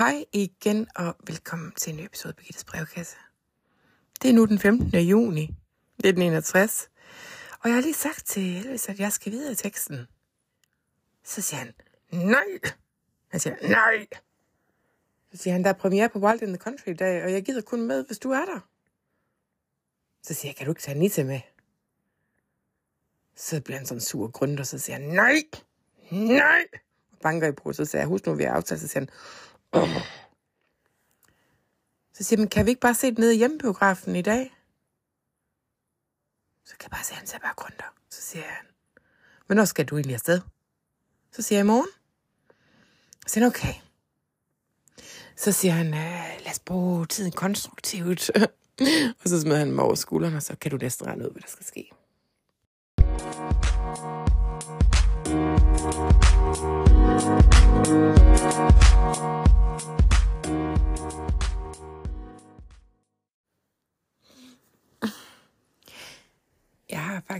Hej igen, og velkommen til en ny episode af Birgittes brevkasse. Det er nu den 15. juni 1961, og jeg har lige sagt til Elvis, at jeg skal videre i teksten. Så siger han, nej. Han siger, nej. Så siger han, der er premiere på Wild in the Country i dag, og jeg gider kun med, hvis du er der. Så siger jeg, kan du ikke tage Anita med? Så bliver han sådan sur og grønt, og så siger han, nej, nej. Og banker i på, så siger jeg, husk nu, vi har aftalt, så siger han, så siger man, kan vi ikke bare se det nede i hjemmebiografen i dag? Så kan jeg bare se, at han ser bare grønter. Så siger han, hvornår skal du egentlig afsted? Så siger jeg, i morgen. Så siger han, okay. Så siger han, øh, lad os bruge tiden konstruktivt. og så smider han mig over skulderen, og så kan du næsten regne ud, hvad der skal ske. Thank you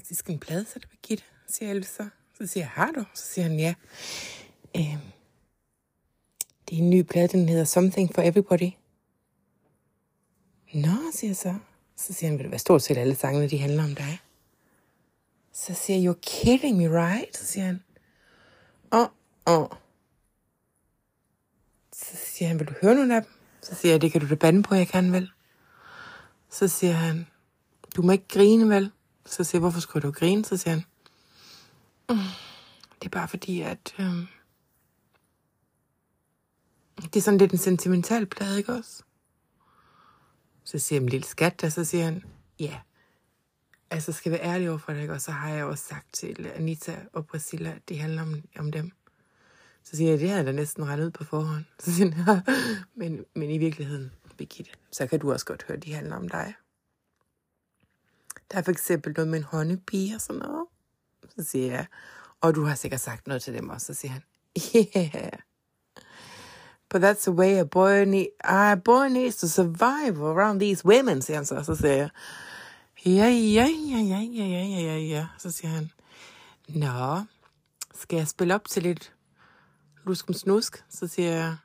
faktisk en plade til dig, Birgitte, siger Elvis så. Så siger jeg, har du? Så siger han, ja. Øhm, det er en ny plade, den hedder Something for Everybody. Nå, siger jeg så. Så siger han, vil det være stort set alle sangene, de handler om dig? Så siger jeg, you're kidding me, right? Så siger han, åh, oh, åh. Oh. Så siger han, vil du høre nogle af dem? Så siger jeg, det kan du da bande på, jeg kan vel. Så siger han, du må ikke grine vel? Så siger jeg, hvorfor skulle du grine? Så siger han, "Mm, det er bare fordi, at Øh, det er sådan lidt en sentimental plade, ikke også? Så siger jeg, lille skat, og så siger han, ja. Altså, skal jeg være ærlig over for dig, ikke? og så har jeg også sagt til Anita og Priscilla, at det handler om, om dem. Så siger jeg, det havde jeg da næsten regnet ud på forhånd. Så siger han, ja, men, men i virkeligheden, Birgitte, så kan du også godt høre, at de handler om dig. Der er for eksempel noget med en honeybee og sådan noget. Så siger jeg, og du har sikkert sagt noget til dem også. Så siger han, yeah. But that's the way a boy, need, a boy needs to survive around these women, siger han så. Så siger jeg, ja, ja, ja, ja, ja, ja, ja, ja, ja. Så siger han, nå, skal jeg spille op til lidt luskum snusk? Så siger jeg,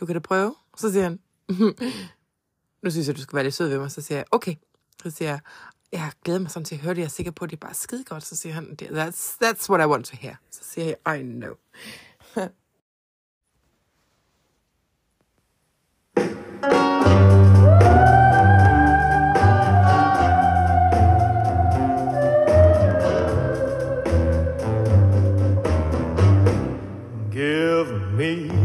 du kan da prøve. Så siger han, nu synes jeg, du skal være lidt sød ved mig. Så siger jeg, okay. Så siger jeg, jeg glæder mig sådan til at høre det. Jeg er sikker på, at det er bare skide godt. Så siger han, that's, that's what I want to hear. Så siger jeg, I know. Give me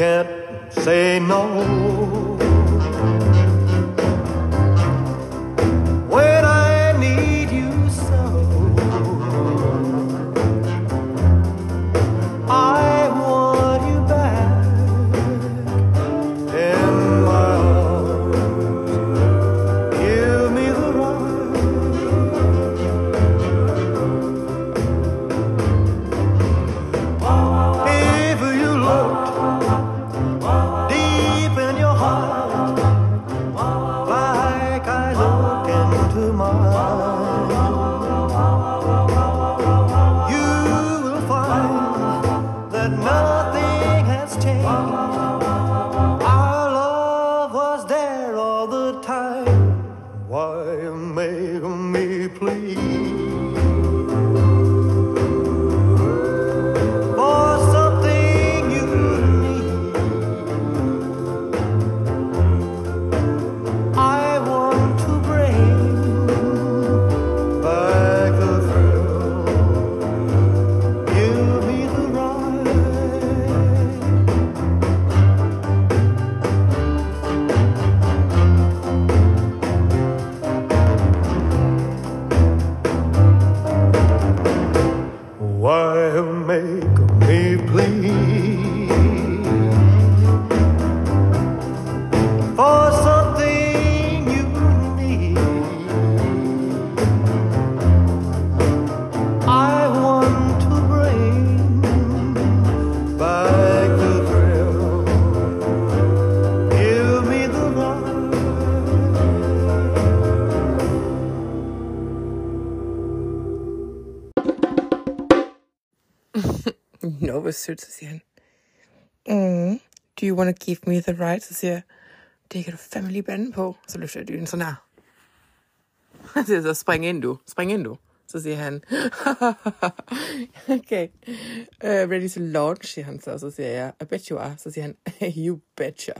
can't say no. please. Sødt, så mm, do you want to give me the right? to det du fandme lige bande på. Så løfter jeg dynen sådan her. Jeg så, spring ind du, spring ind du. Så siger han, okay, uh, ready to launch, siger han så. Så siger jeg, I bet you are. Så siger han, you betcha.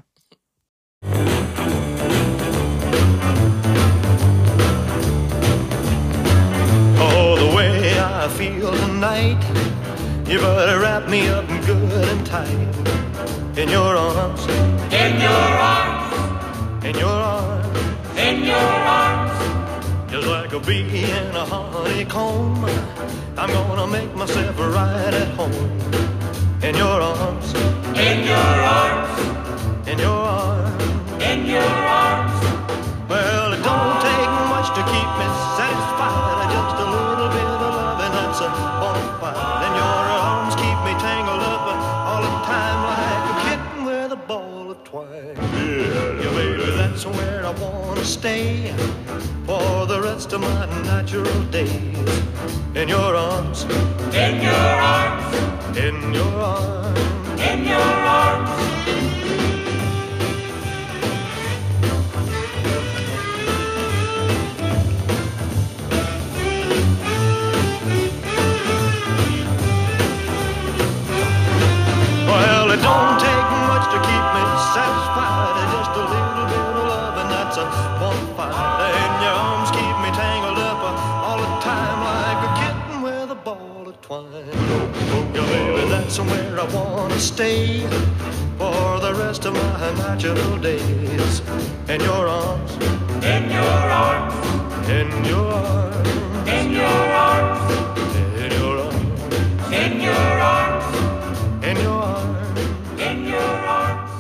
The way I feel. You better wrap me up good and tight. In your arms, In your arms, in your arms. in your arms, Just like a bee in a honeycomb, I'm gonna make myself right at home. In your arms, of my natural days. In your arms, baby, that's where I wanna stay for the rest of my natural days. In your arms, In your arms, in your arms, in your arms, in your arms, in your arms, in your arms, in your arms,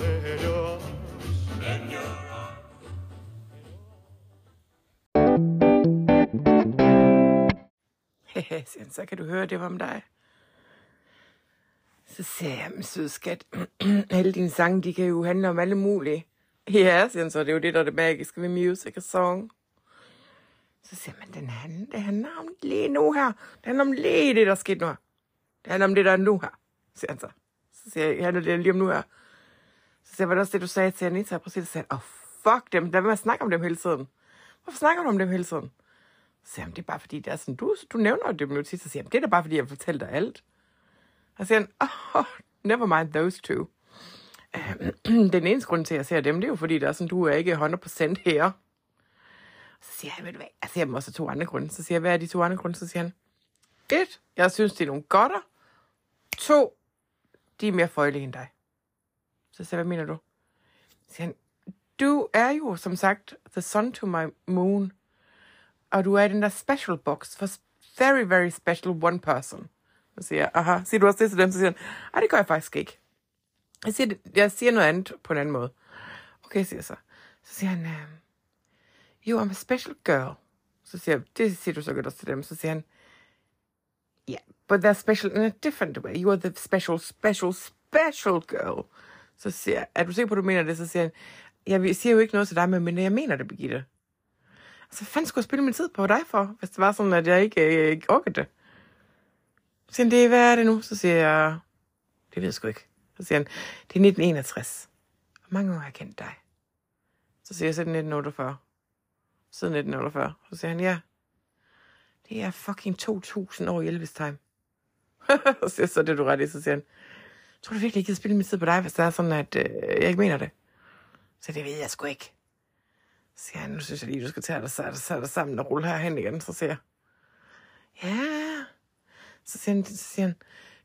in your arms. in your arms. Hehe, siger han, så kan du høre, det var om dig. Så sagde jeg, men sød skat, alle dine sange, de kan jo handle om alle mulige. Ja, siger han så, det er jo det, der er det magiske ved music og song. Så siger man, den handler, det handler om lige nu her. Det handler om lige det, der skete nu her. Det handler om det, der er nu her, siger han så. Så siger jeg, handler det lige om nu her. Så siger jeg, var det også det, du sagde til Anita? Præcis, så sagde oh, fuck dem, lad være med at snakke om dem hele tiden. Hvorfor snakker du om dem hele tiden? Så siger han, det er bare fordi, det er sådan, du, du nævner jo nu tit. Så siger han, det er da bare fordi, jeg fortæller dig alt. Og så siger han, oh, never mind those two. Øhm, den eneste grund til, at jeg ser dem, det er jo fordi, der er sådan, du er ikke 100% her. Så siger han, ved du hvad, jeg ser dem også af to andre grunde. Så siger jeg, hvad er de to andre grunde? Så siger han, et, jeg synes, det er nogle godter. To, de er mere føjelige end dig. Så siger jeg, hvad mener du? Så siger han, du er jo, som sagt, the sun to my moon. Og du er i den der special box for very, very special one person. Så siger jeg, aha, siger du også det til dem? Så siger han, nej, det gør jeg faktisk ikke. Jeg siger, det- jeg siger noget andet på en anden måde. Okay, siger jeg så. Så siger han, jo, you I'm a special girl. Så siger jeg, det siger du så godt også til dem. Så siger han, yeah, but they're special in a different way. You are the special, special, special girl. Så siger jeg, er du sikker på, at du mener det? Så siger han, jeg siger jo ikke noget til dig, men jeg mener det, Birgitte. Altså, hvad fanden skulle jeg spille min tid på dig for, hvis det var sådan, at jeg ikke øh, orkede det? Så siger han, det, hvad er det nu? Så siger jeg, det ved jeg sgu ikke. Så siger han, det er 1961. Hvor mange år har jeg kendt dig? Så siger jeg, så er det 1948. Siden 1948. Så siger han, ja. Det er fucking 2000 år i Elvis time. så siger jeg, så er det er du ret i. Så siger han, tror du virkelig ikke, jeg spille min tid på dig, hvis det er sådan, at øh, jeg ikke mener det? Så det ved jeg sgu ikke. Så siger han, nu synes jeg lige, du skal tage dig, tage dig, dig sammen og rulle herhen igen. Så siger jeg, ja. Så siger han, så siger han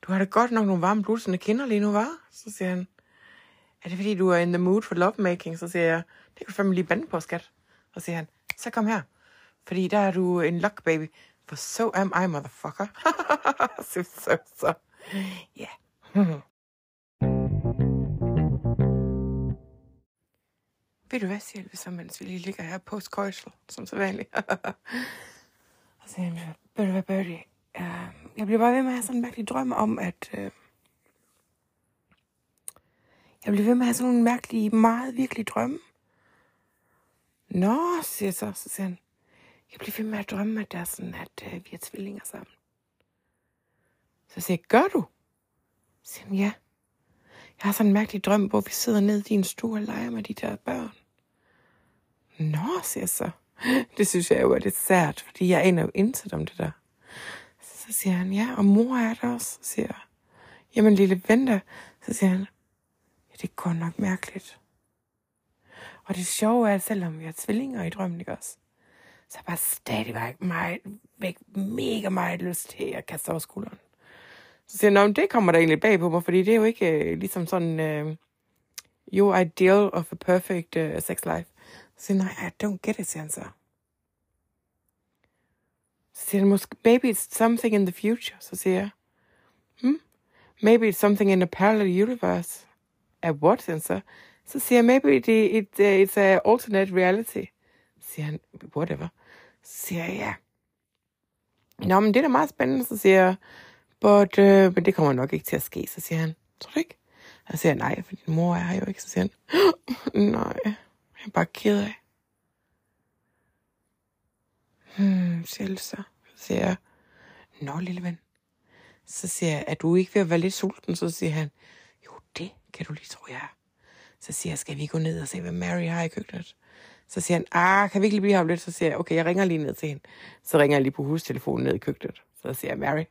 du har da godt nok nogle varme blusende kinder lige nu, var? Så siger han, er det fordi, du er in the mood for lovemaking? Så siger jeg, det kan du fandme lige bande på, skat. Så siger han, så kom her. Fordi der er du en luck baby. For so am I, motherfucker. så, så, så. Ja. Ved du hvad, siger Elvis, så mens vi lige ligger her post som så vanligt. Og så siger han, ved du hvad, Birdie, øh, jeg bliver bare ved med at have sådan en mærkelig drøm om, at... øh, jeg bliver ved med at have sådan nogle mærkelige, meget virkelige drømme. Nå, siger jeg så, så siger han, jeg bliver ved med at drømme, at det er sådan, at øh, vi er tvillinger sammen. Så siger jeg, gør du? Så siger han, ja. Jeg har sådan en mærkelig drøm, hvor vi sidder nede i din stue og leger med de der børn. Nå, siger jeg så. Det synes jeg jo er lidt sært, fordi jeg aner jo intet om det der. Så siger han, ja, og mor er der også, så siger jeg. Jamen, lille venter. Så siger han, ja, det er godt nok mærkeligt. Og det sjove er, at selvom vi har tvillinger i drømmen, ikke også? Så er jeg bare stadigvæk meget, væk, mega meget lyst til at kaste over skulderen. Så siger han, "Nå, det kommer der egentlig bag på mig, fordi det er jo ikke øh, ligesom sådan, øh, your ideal of a perfect uh, sex life. Så siger han, nej, I don't get it, siger han så. Så siger han, måske, maybe it's something in the future. Så siger jeg, hmm? Maybe it's something in a parallel universe. A what, siger så. Så siger jeg, maybe it, it, uh, it's a alternate reality. Så siger han, whatever. Så siger jeg, ja. Nå, men det er da meget spændende, så siger jeg, but, uh, men det kommer nok ikke til at ske. Så siger han, tror du ikke? Så siger jeg, nej, for din mor er her jo ikke. Så siger han, nej, jeg er bare ked af. Hmm, siger så. Siger jeg, nå, lille ven. Så siger jeg, er du ikke ved at være lidt sulten? Så siger han, jo, det kan du lige tro, jeg er. Så siger jeg, skal vi gå ned og se, hvad Mary har i køkkenet? Så siger han, ah, kan vi ikke lige blive her lidt? Så siger jeg, okay, jeg ringer lige ned til hende. Så ringer jeg lige på hustelefonen ned i køkkenet. Så siger jeg, Mary,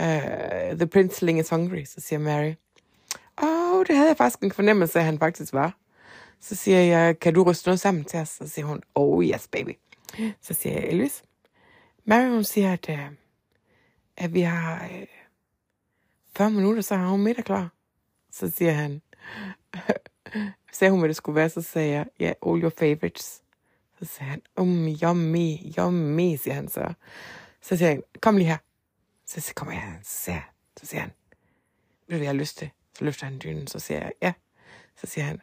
uh, the princeling is hungry. Så siger Mary, åh, oh, det havde jeg faktisk en fornemmelse af, at han faktisk var. Så siger jeg, kan du ryste noget sammen til os? Så siger hun, oh yes, baby. Så siger jeg, Elvis, Mary, hun siger, at, uh, at vi har øh, 40 minutter, så har hun middag klar. Så siger han, sagde hun, hvad det skulle være, så sagde jeg, ja, yeah, all your favorites. Så sagde han, um, yummy, yummy, siger han så. Så siger han, kom lige her. Så siger- kommer jeg, så siger, han, så siger han, vil du, hvad jeg har lyst til? Så løfter han dynen, så siger jeg, ja. Så siger han,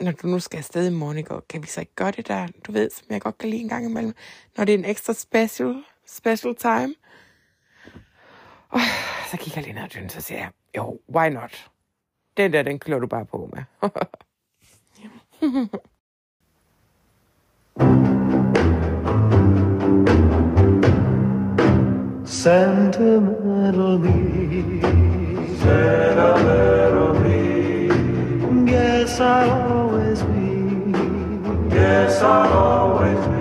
når du nu skal afsted i morgen, kan vi så ikke gøre det der, du ved, som jeg godt kan lide en gang imellem, når det er en ekstra special, special time? Og så kigger jeg lige ned ad dynen, så siger jeg, jo, why not? Den der, den klør du bare på med. Sentimental me. Sentimental me. Guess I'll always be. Yes, I'll always be.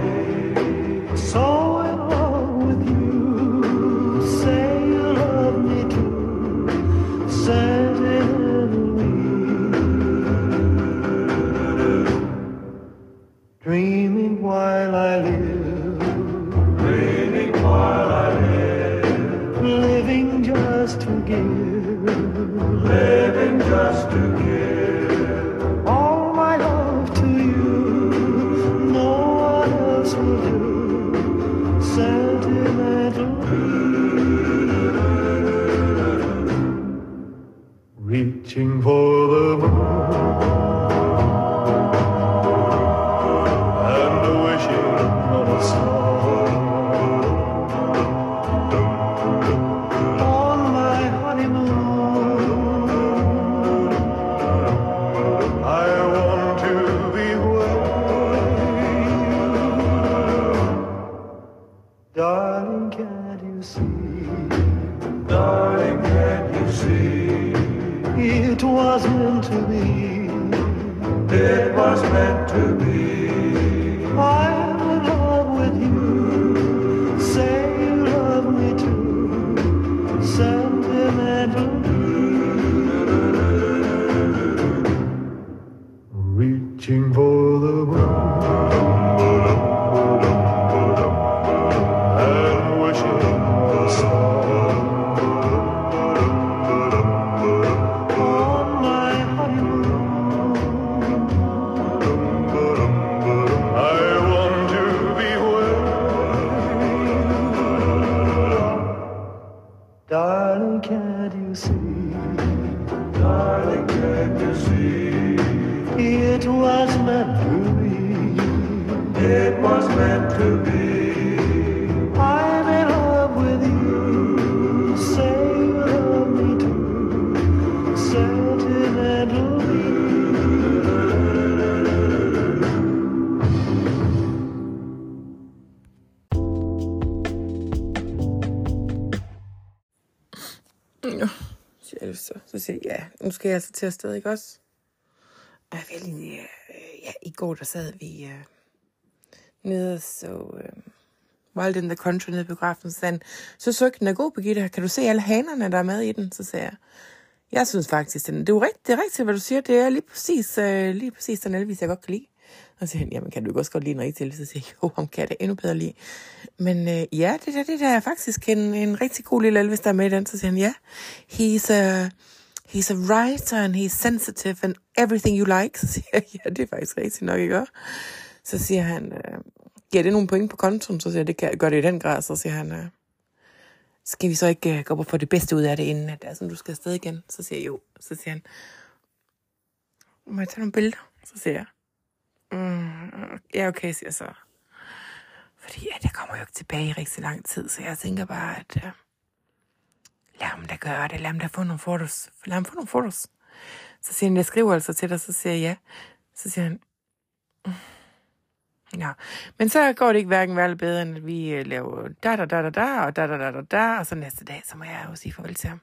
Skal jeg altså til afsted, ikke også? Og jeg vil lige, ja, i går der sad vi øh, nede og så øh, Wild in the Country nede i biografen, så sagde han, så søgte den er god, Birgitte, kan du se alle hanerne, der er med i den? Så sagde jeg, jeg synes faktisk, den, det er jo rigtigt, det er rigtigt, hvad du siger, det er lige præcis, øh, lige præcis den Elvis, jeg godt kan lide. Og så siger han, jamen kan du ikke også godt lide en rigtig Elvis? Så siger jeg, jo, ham kan jeg da endnu bedre lide. Men øh, ja, det der, det der er faktisk en, en rigtig god lille Elvis, der er med i den. Så siger han, ja, he's a, he's a writer, and he's sensitive, and everything you like. Så siger jeg, ja, det er faktisk rigtigt nok, ikke også? Så siger han, øh, giver det nogle point på kontoen? Så siger jeg, det kan, gør det i den grad. Så siger han, øh, skal vi så ikke øh, gå op og få det bedste ud af det, inden at, det er sådan, du skal afsted igen? Så siger jeg, jo. Så siger han, må jeg tage nogle billeder? Så siger jeg, mm, ja, okay, siger jeg så. Fordi at jeg kommer jo ikke tilbage i rigtig lang tid, så jeg tænker bare, at øh, lad ham da gøre det, lad ham da få nogle fotos. Lad ham få nogle fotos. Så siger han, jeg skriver altså til dig, så siger jeg ja. Så siger han, mm. Ja, men så går det ikke hverken værre eller bedre, end at vi øh, laver da da da da da og da da da da da, og så næste dag, så må jeg jo sige farvel til ham.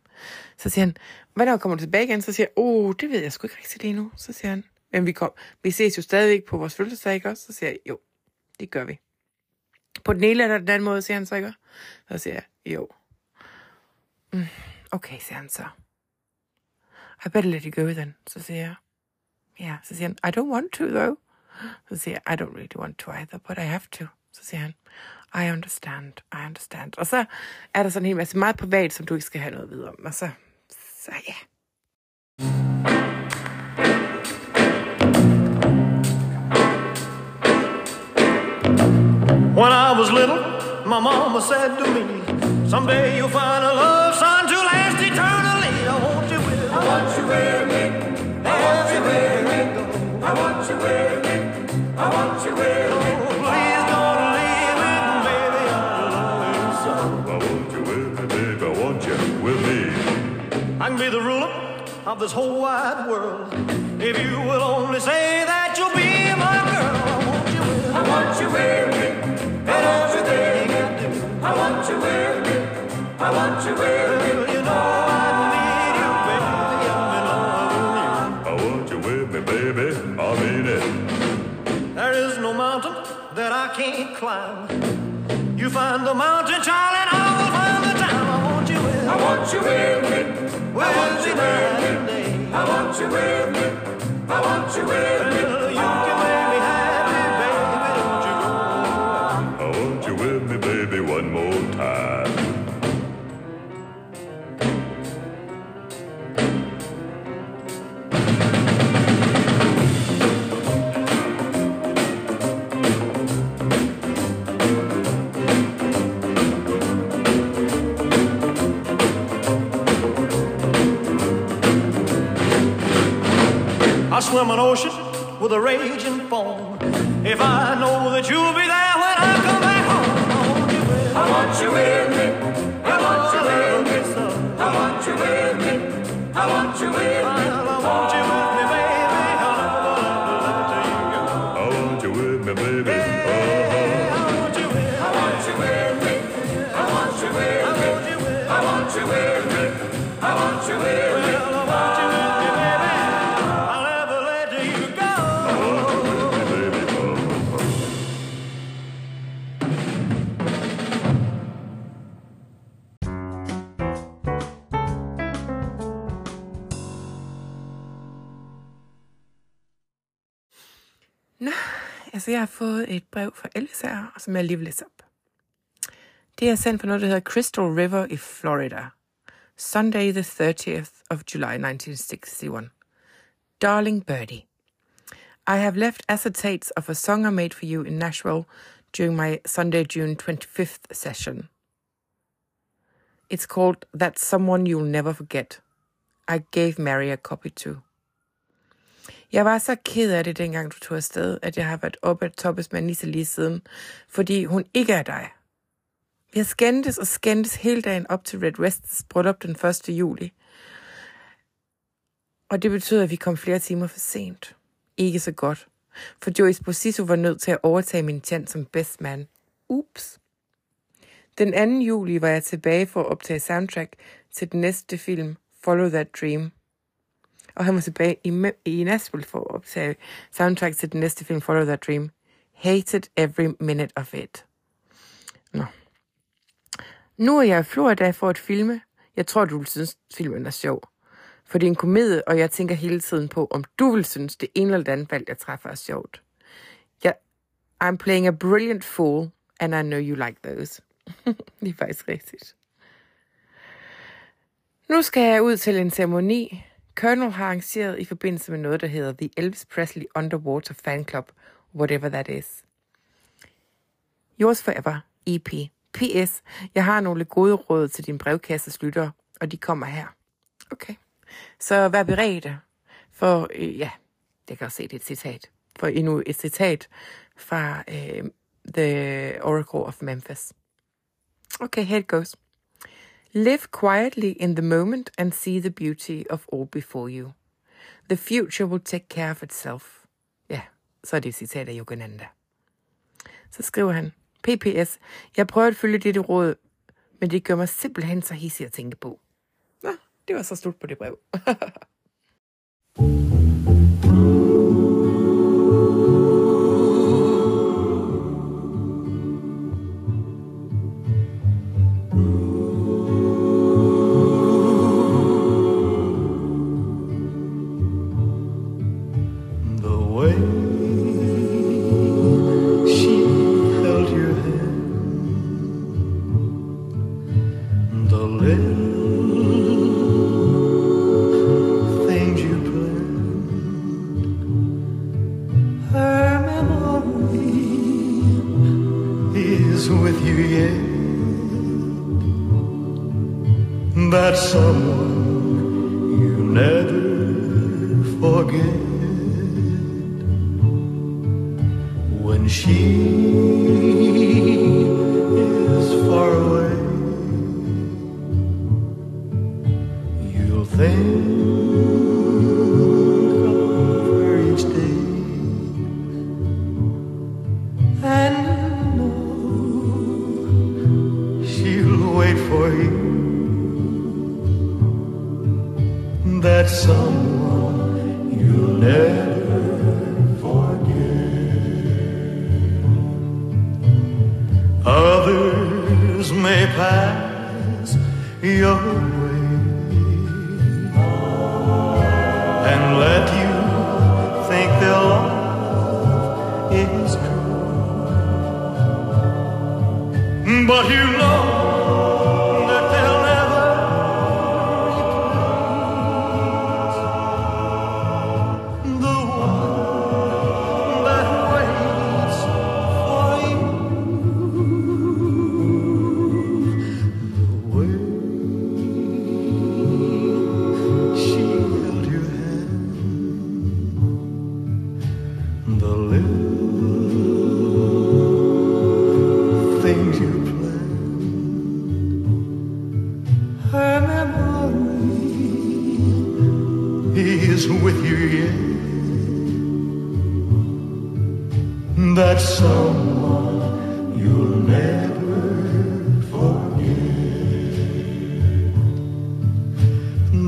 Så siger han, hvornår kommer du tilbage igen? Så siger jeg, oh, det ved jeg sgu ikke rigtig lige nu. Så siger han, men vi, kom, vi ses jo stadigvæk på vores fødselsdag, ikke også? Så siger jeg, jo, det gør vi. På den ene eller den anden måde, siger han så, ikke? Så siger jeg, jo. Mm, okay, han. I better let you go then. Så Yeah, han, I don't want to though. Jeg, I don't really want to either, but I have to. Han, I understand, I understand. Og så er der sådan en hel masse meget privat, som du ikke skal have noget videre om. Og så, så ja. When I was little, my mama said to me, Someday you'll find a love, want you with me. I want you with me. Please don't leave me, baby. I love you so. I want you with me, baby. I want you with me. I can be the ruler of this whole wide world. If you will only say that you'll be my girl, I want you with me. I want you with me. And everything you do. I want you with me. I want you with me. Can't climb. You find the mountain, child, and I will find the time. I want you with me. I want you with me. I want you with me. I want you with me. I want you with me. Swim an ocean with a raging foam. If I know that you'll be there when I come back home, I want you with me. I want you with me. I want you with me. I want you with me. Altså jeg har fået et brev fra Elsa, som jeg lige vil læse op. Det er sendt noget, der hedder Crystal River i Florida. Sunday the 30th of July 1961. Darling Birdie, I have left acetates of a song I made for you in Nashville during my Sunday, June 25th session. It's called That's Someone You'll Never Forget. I gave Mary a copy too. Jeg var så ked af det, dengang du tog afsted, at jeg har været oppe at toppes med Nisse lige siden, fordi hun ikke er dig. Vi har skændtes og skændtes hele dagen op til Red Wests bryllup den 1. juli. Og det betyder, at vi kom flere timer for sent. Ikke så godt. For Joyce Esposito var nødt til at overtage min tjent som best man. Ups. Den 2. juli var jeg tilbage for at optage soundtrack til den næste film, Follow That Dream. Og han var tilbage i, i Nashville for at optage soundtrack til den næste film, Follow That Dream. Hated every minute of it. Nå. Nu er jeg i Florida for at filme. Jeg tror, du vil synes, filmen er sjov. For det er en komedie, og jeg tænker hele tiden på, om du vil synes, det ene eller andet valg, jeg træffer, er sjovt. Jeg, I'm playing a brilliant fool, and I know you like those. det er faktisk rigtigt. Nu skal jeg ud til en ceremoni. Colonel har arrangeret i forbindelse med noget, der hedder The Elvis Presley Underwater Fan Club, whatever that is. Yours forever, EP. P.S. Jeg har nogle gode råd til din brevkasses lytter, og de kommer her. Okay. Så vær beredt, for øh, ja, det kan også se, det er et citat. For endnu et citat fra øh, The Oracle of Memphis. Okay, here it goes. Live quietly in the moment and see the beauty of all before you. The future will take care of itself. Ja, så er det et citat af Yogananda. Så skriver han, PPS, jeg prøver at følge dette råd, men det gør mig simpelthen så hissig at tænke på. Nå, det var så slut på det brev. wait for you. That someone you'll never forget. Others may pass your way and let you think their love is true. But you know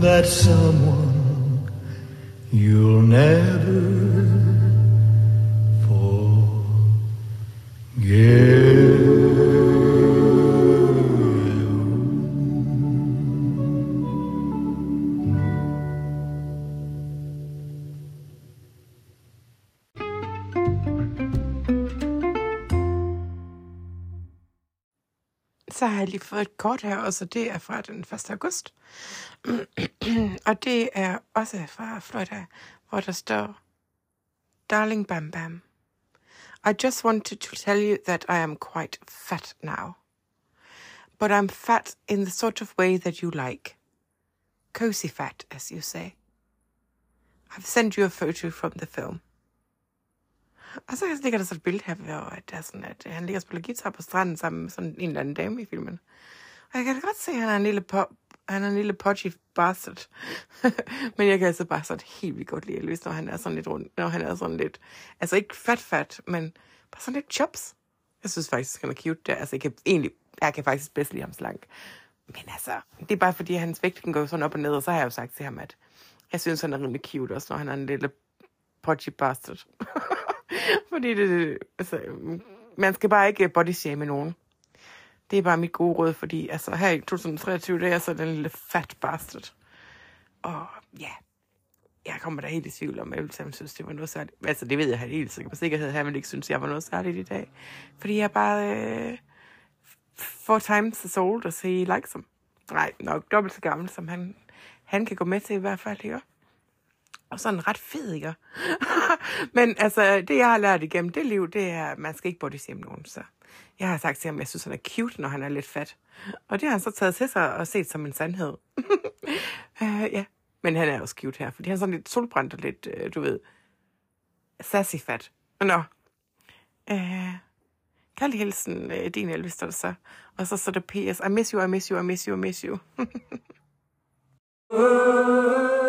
that someone you'll never kort her også, det er fra den 1. august. og det er også fra Florida, hvor der står, Darling Bam Bam, I just wanted to tell you that I am quite fat now. But I'm fat in the sort of way that you like. Cozy fat, as you say. I've sent you a photo from the film. Og så ligger der så et billede her, hvor at der er sådan, at han ligger og spiller guitar på stranden sammen med sådan en eller anden dame i filmen. Jeg kan godt se, at han er en lille, po- han er en lille podgy bastard. men jeg kan altså bare sådan helt vildt godt lide Elvis, når han er sådan lidt rundt, når han er sådan lidt, altså ikke fat fat, men bare sådan lidt chops. Jeg synes faktisk, han er cute der. Altså, jeg kan egentlig, jeg kan faktisk bedst lide ham slank. Men altså, det er bare fordi, hans vægt kan gå sådan op og ned, og så har jeg jo sagt til ham, at jeg synes, han er rimelig cute også, når han er en lille podgy bastard. fordi det, altså, man skal bare ikke body shame nogen. Det er bare mit gode råd, fordi altså, her i 2023, det er så den lille fat bastard. Og ja, jeg kommer da helt i tvivl om, at jeg ville synes, det var noget særligt. Altså, det ved jeg helt sikkert på sikkerhed, at han ville ikke synes, jeg var noget særligt i dag. Fordi jeg bare øh, four times as old as he likes them. Nej, nok dobbelt så gammel, som han, han kan gå med til i hvert fald, ikke? Og sådan ret fed, ikke? Men altså, det jeg har lært igennem det liv, det er, at man skal ikke body shame nogen. Så jeg har sagt til ham, at jeg synes, han er cute, når han er lidt fat. Og det har han så taget til sig og set som en sandhed. uh, ja, men han er også cute her, fordi han er sådan lidt solbrændt og lidt, uh, du ved, sassy fat. Nå. Øh, uh, kærlig hilsen uh, din Elvis, står der så. Og så så der PS. I miss you, I miss you, I miss you, I miss you.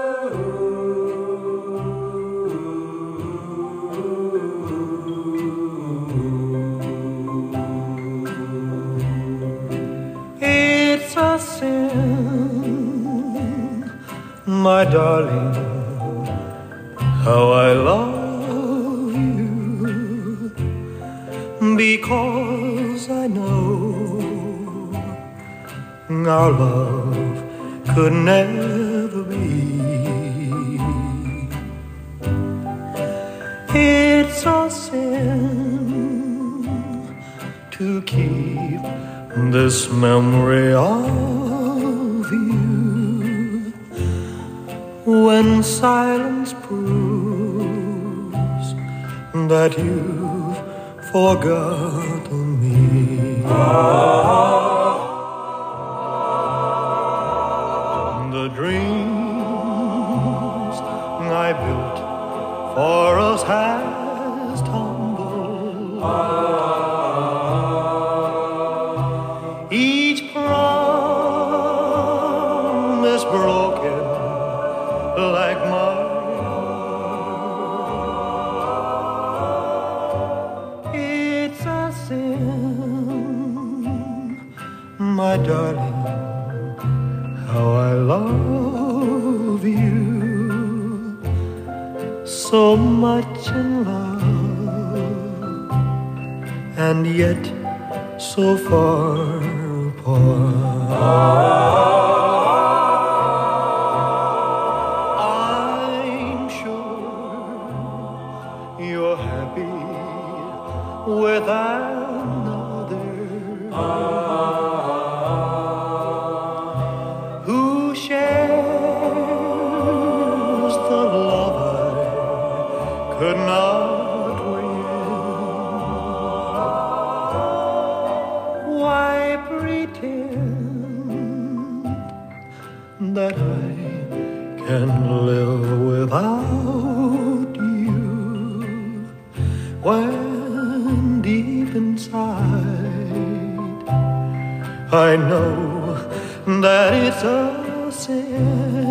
my darling, how I love you, because I know our love could never be. It's a sin to keep this memory of when silence proves that you've forgotten me. So much in love and yet so far apart. I know that it's a sin.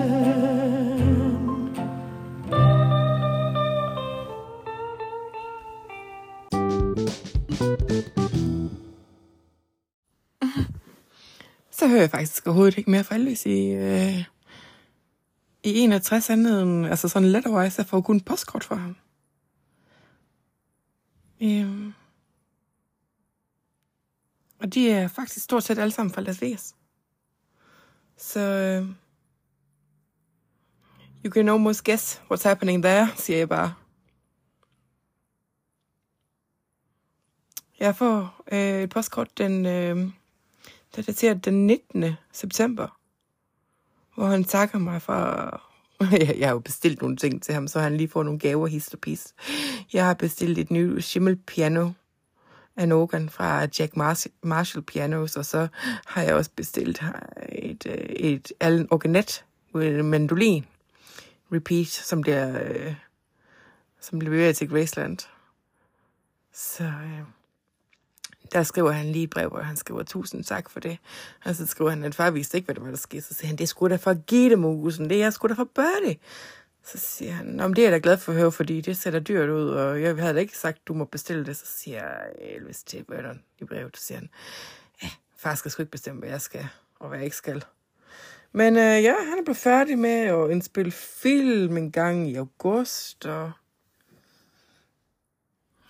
Så hører jeg faktisk overhovedet ikke mere fra Elvis i, øh, i 61 andet end, altså sådan letterwise, jeg får kun postkort fra ham. Øhm. Og de er faktisk stort set alle sammen fra Las Vegas. Så øh, you can almost guess what's happening there, siger jeg bare. Jeg får øh, et postkort den, øh, der daterer dateret den 19. september, hvor han takker mig for... jeg, jeg har jo bestilt nogle ting til ham, så han lige får nogle gaver, hist og pis. Jeg har bestilt et nyt Schimmel piano af Nogan fra Jack Marshall Pianos, og så har jeg også bestilt et, øh, et Allen Organet med mandolin repeat, som bliver, øh, som bliver til Graceland. Så øh, der skriver han lige et brev, hvor han skriver, tusind tak for det. Og så skriver han, at far vidste ikke, hvad der var, der skete. Så siger han, det er sgu da for Gitte-musen, det er sgu da for Birdie. Så siger han, Nå, men det er jeg da glad for at høre, fordi det ser da dyrt ud, og jeg havde da ikke sagt, du må bestille det. Så siger Elvis til Vernon i brevet, så siger han, ja, far skal sgu ikke bestemme, hvad jeg skal. og hvad jeg ikke skal. Men øh, ja, han er blevet færdig med at indspille film en gang i august, og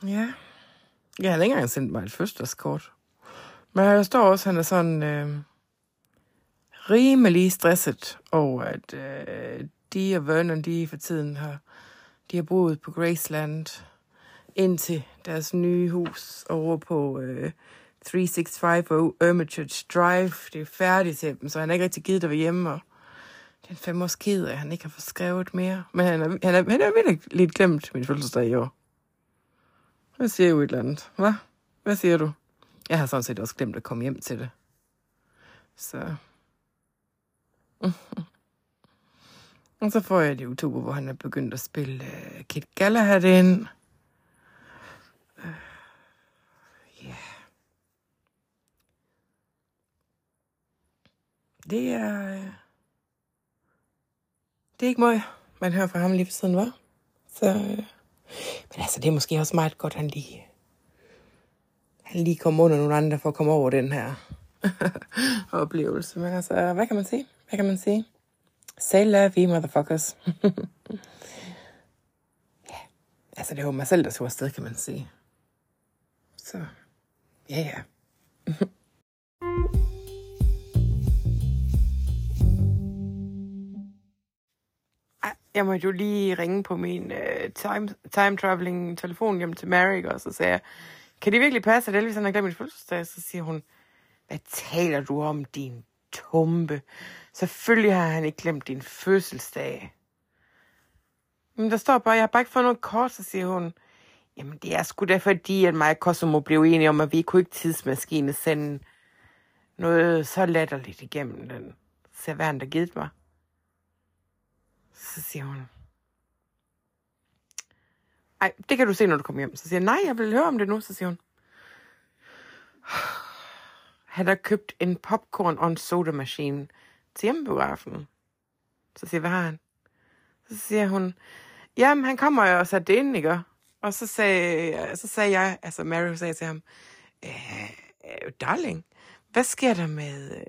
ja, ja han har ikke engang sendt mig et fødselskort. Men der står også, at han er sådan øh, rimelig stresset over, at øh, de og Vernon, de for tiden har, de har boet på Graceland indtil deres nye hus over på øh, 365 og Hermitage Drive. Det er færdigt til dem, så han er ikke rigtig givet at være hjemme, og det er en fem års ked at han ikke har fået skrevet mere. Men han er, han er, han er virkelig lidt glemt min fødselsdag i år. Hvad siger du et eller andet? Hvad? Hvad siger du? Jeg har sådan set også glemt at komme hjem til det. Så... Og så får jeg det i oktober, hvor han er begyndt at spille uh, Kit Galahad ind. Uh, ja. Det er... Uh, det er ikke meget, man hører fra ham lige for siden, var. Så... Uh, men altså, det er måske også meget godt, han lige... Han lige kommer under nogle andre for at komme over den her oplevelse. Men altså, hvad kan man sige? Hvad kan man sige? Say love, you motherfuckers. ja, altså det var mig selv, der tog afsted, kan man sige. Så, ja ja. Jeg måtte jo lige ringe på min uh, time, time traveling telefon hjem til Mary, og så sagde jeg, kan det virkelig passe, at Elvis han har glemt min fødselsdag? Så siger hun, hvad taler du om, din tumpe? Selvfølgelig har han ikke glemt din fødselsdag. Men der står bare, jeg har bare ikke fået noget kort, så siger hun, jamen det er sgu da fordi, at mig og Kosomo blev enige om, at vi kunne ikke tidsmaskine sende noget så latterligt igennem den serveren, der givet mig. Så siger hun, ej, det kan du se, når du kommer hjem. Så siger jeg, nej, jeg vil høre om det nu. Så siger hun, han har købt en popcorn og en sodamaskine til hjemmebiografen. Så siger jeg, hvad har han? Så siger hun, jamen han kommer jo og satte det ind, ikke? Og så sagde, så sagde jeg, altså Mary sagde til ham, øh, darling, hvad sker der med,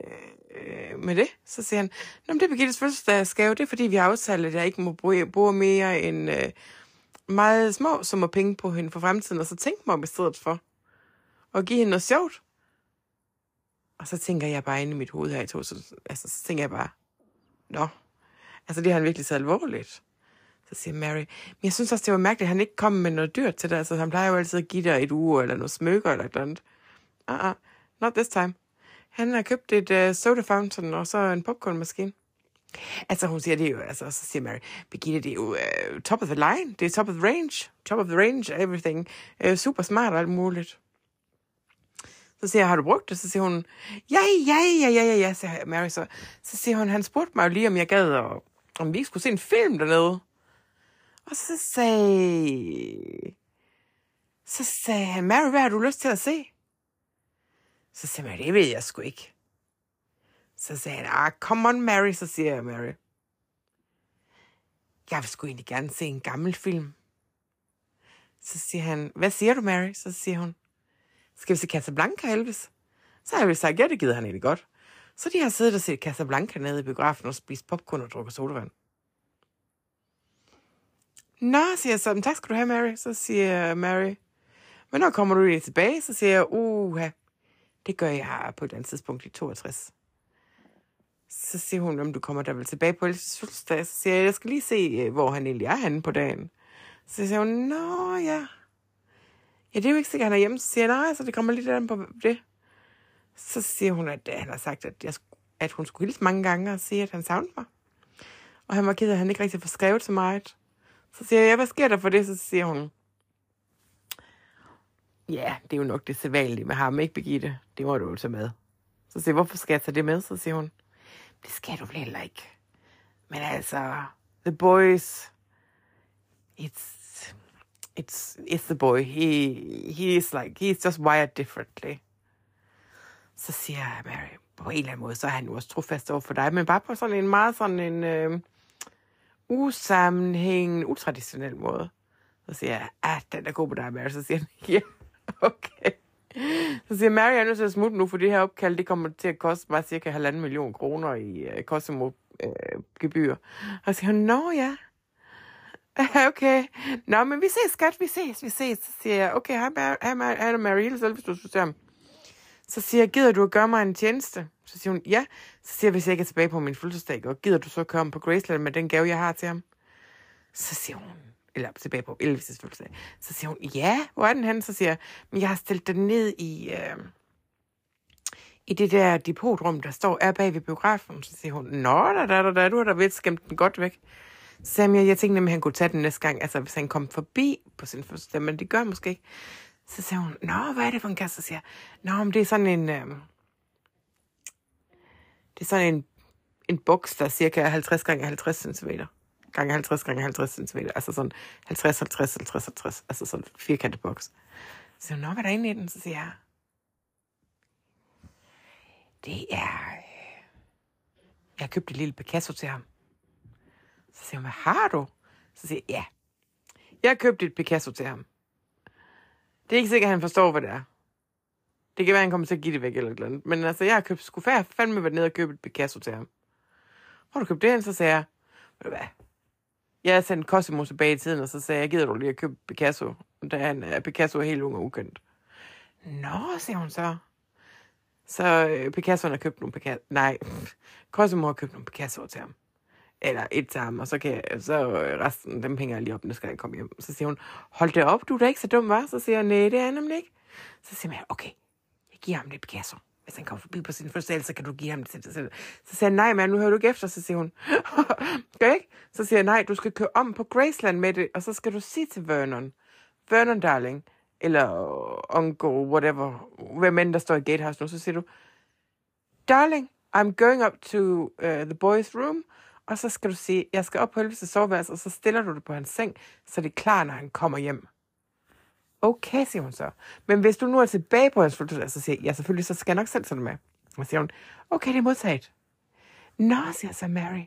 øh, med det? Så siger han, Nå, men det er Birgittes fødselsdagsgave, det er fordi, vi har aftalt, at jeg ikke må bruge, bruge mere end øh, meget små summer penge på hende for fremtiden, og så tænk mig om i stedet for at give hende noget sjovt. Og så tænker jeg bare inde i mit hoved her i to, så, altså, så tænker jeg bare, nå, altså det har han virkelig så alvorligt. Så siger Mary, men jeg synes også, det var mærkeligt, at han ikke kom med noget dyrt til dig. Altså, han plejer jo altid at give dig et uge, eller noget smykker, eller et eller andet. Uh-uh, not this time. Han har købt et uh, soda fountain, og så en popcornmaskine. Altså, hun siger det er jo, altså, så siger Mary, Birgitte, det er jo uh, top of the line, det er top of the range, top of the range, everything, uh, super smart og alt muligt. Så siger jeg, har du brugt det? Så siger hun, ja, ja, ja, ja, ja, ja, siger Mary så. Så siger hun, han spurgte mig jo lige, om jeg gad, og om vi ikke skulle se en film dernede. Og så sagde... Så sagde han, Mary, hvad har du lyst til at se? Så siger Mary, det ved jeg sgu ikke. Så sagde han, ah, come on, Mary, så siger jeg, Mary. Jeg vil sgu egentlig gerne se en gammel film. Så siger han, hvad siger du, Mary? Så siger hun, skal vi se Casablanca, Elvis? Så har jeg vel sagt, ja, det gider han egentlig godt. Så de har siddet og set Casablanca nede i biografen og spist popcorn og drukket sodavand. Nå, siger jeg så, tak skal du have, Mary. Så siger Mary, men når kommer du lige tilbage? Så siger jeg, uha, det gør jeg på et andet tidspunkt i 62. Så siger hun, om du kommer der vel tilbage på Elvis fødselsdag. Så siger jeg, jeg skal lige se, øh, hvor han egentlig er henne på dagen. Så siger hun, nå ja. Ja, det er jo ikke sikkert, at han er hjemme. Så siger jeg, nej, så det kommer lidt an på det. Så siger hun, at han har sagt, at, jeg, at hun skulle hilse mange gange og sige, at han savnede mig. Og han var ked af, at han ikke rigtig får skrevet så meget. Så siger jeg, ja, hvad sker der for det? Så siger hun, ja, det er jo nok det sædvanlige med ham, ikke Birgitte? Det må du jo tage med. Så siger jeg, hvorfor skal jeg tage det med? Så siger hun, det skal du vel heller ikke. Men altså, the boys, it's, it's, it's the boy. He, he is like, he's just wired differently. Så siger jeg, Mary, på en eller anden måde, så er han jo også trofast over for dig, men bare på sådan en meget sådan en øh, usammenhængende, utraditionel måde. Så siger jeg, ah, den er god på dig, Mary. Så siger han, ja, okay. Så siger Mary, jeg er nødt til at smutte nu, for det her opkald, det kommer til at koste mig cirka halvanden million kroner i uh, øh, gebyr. og så siger hun, nå ja. okay. Nå, men vi ses, skat, vi ses, vi ses. Så siger jeg, okay, hej, Mary, hej, Mary, hej Marie selv, hvis du skulle ham. Så siger jeg, gider du at gøre mig en tjeneste? Så siger hun, ja. Så siger jeg, hvis jeg ikke er tilbage på min fødselsdag, og gider du så at komme på Graceland med den gave, jeg har til ham? Så siger hun, eller tilbage på Elvis' fødselsdag. Så siger hun, ja, hvor er den hen? Så siger jeg, men jeg har stillet den ned i, øh, i det der depotrum, der står er bag ved biografen. Så siger hun, nå, da, da, da, da, du har da ved skæmt den godt væk. Så jeg, jeg tænkte nemlig, at han kunne tage den næste gang, altså hvis han kom forbi på sin fødselsdag, men det gør han måske ikke. Så siger hun, nå, hvad er det for en kasse? Så siger jeg, nå, men det er sådan en, øh, det er sådan en, en boks, der er cirka 50 gange 50 cm gange 50 gange 50 cm. Altså sådan 50, 50, 50, 50. Altså sådan en firkantet boks. Så siger hun, nå, hvad er der inde i den? Så siger jeg, det er... øh, Jeg købte et lille Picasso til ham. Så siger hun, hvad har du? Så siger jeg, ja. Jeg har købt et Picasso til ham. Det er ikke sikkert, at han forstår, hvad det er. Det kan være, at han kommer til at give det væk eller et eller andet. Men altså, jeg har købt, skulle færd, fandme været nede og købe et Picasso til ham. Hvor har du købt det hen? Så sagde jeg, ved du hvad? Jeg sendte Cosimo tilbage i tiden, og så sagde jeg, gider du lige at købe Picasso? Da han er Picasso er helt ung og ukendt. Nå, siger hun så. Så øh, Picasso har købt nogle Picasso. Nej, Cosimo har købt nogle Picasso til ham. Eller et sammen, og så, kan jeg, så øh, resten, dem hænger jeg lige op, når skal jeg komme hjem. Så siger hun, hold det op, du er da ikke så dum, var? Så siger jeg, nej, det er nemlig ikke. Så siger man, okay, jeg giver ham det Picasso. Hvis han kommer forbi på sin første så kan du give ham det til dig selv. Så siger jeg, nej, men nu hører du ikke efter. Så siger hun, gør ikke? Så siger jeg, nej, du skal køre om på Graceland med det, og så skal du sige til Vernon, Vernon, darling, eller øh, uncle, whatever, hvem end der står i gatehouse nu, så siger du, darling, I'm going up to uh, the boys' room, og så skal du sige, jeg skal op på Elvis' soveværelse, og så stiller du det på hans seng, så det er klar, når han kommer hjem. Okay, siger hun så. Men hvis du nu er tilbage på hans fødselsdag, så siger jeg, ja, selvfølgelig, så skal jeg nok selv tage det med. Og så siger hun, okay, det er modtaget. Nå, siger så Mary.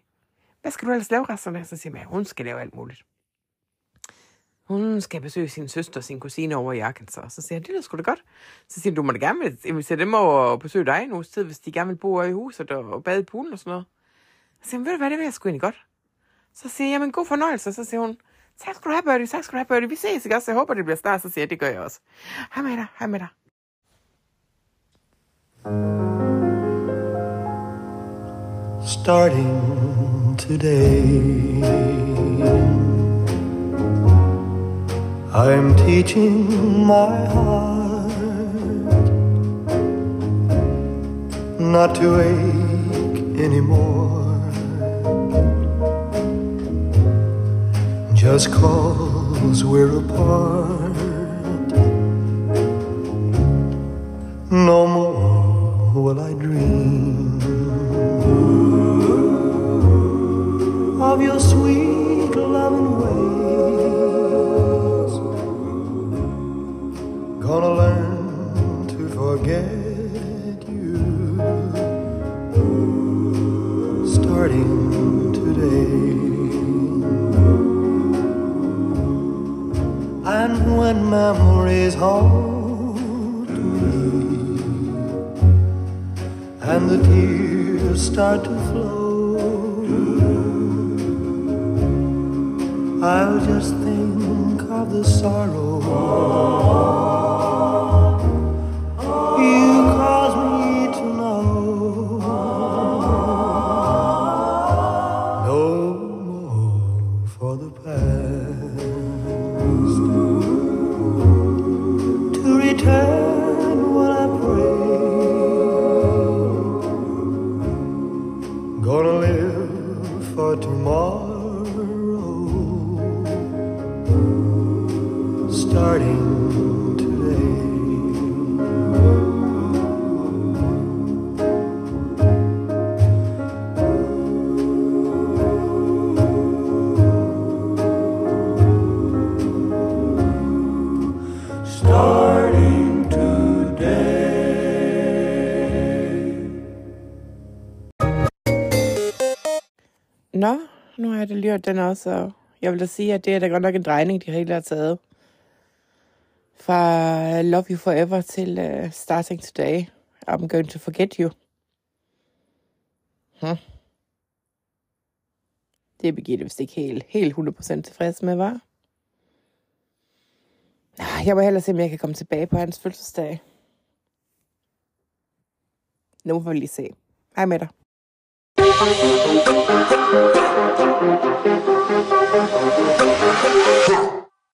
Hvad skal du ellers lave resten af? Så siger Mary, hun skal lave alt muligt. Hun skal besøge sin søster og sin kusine over i Arkansas. Så siger jeg, det lyder sgu da godt. Så siger hun, du må da gerne invitere dem over og besøge dig en uges tid, hvis de gerne vil bo i huset og bade i poolen og sådan noget. Så siger hun, ved du hvad, det vil jeg sgu egentlig godt. Så siger jeg, jamen god fornøjelse. Så siger hun, tak skal du have, Birdie, tak skal du have, Birdie. Vi ses, ikke også? Jeg håber, det bliver snart. Så siger jeg, det gør jeg også. Hej med dig, hej med dig. starting today. I'm teaching my heart not to ache anymore. Just cause we're apart. No more will I dream of your sweet loving ways. Gonna When memories haunt me and the tears start to flow. I'll just think of the sorrow you caused me to know. No more for the past hørt den også, og jeg vil da sige, at det er da godt nok en drejning, de hele har taget. Fra Love You Forever til uh, Starting Today. I'm going to forget you. Hm. Det er Birgitte vist ikke helt, helt 100% tilfreds med, var. Jeg må hellere se, om jeg kan komme tilbage på hans fødselsdag. Nu får vi lige se. Hej med dig. Huh.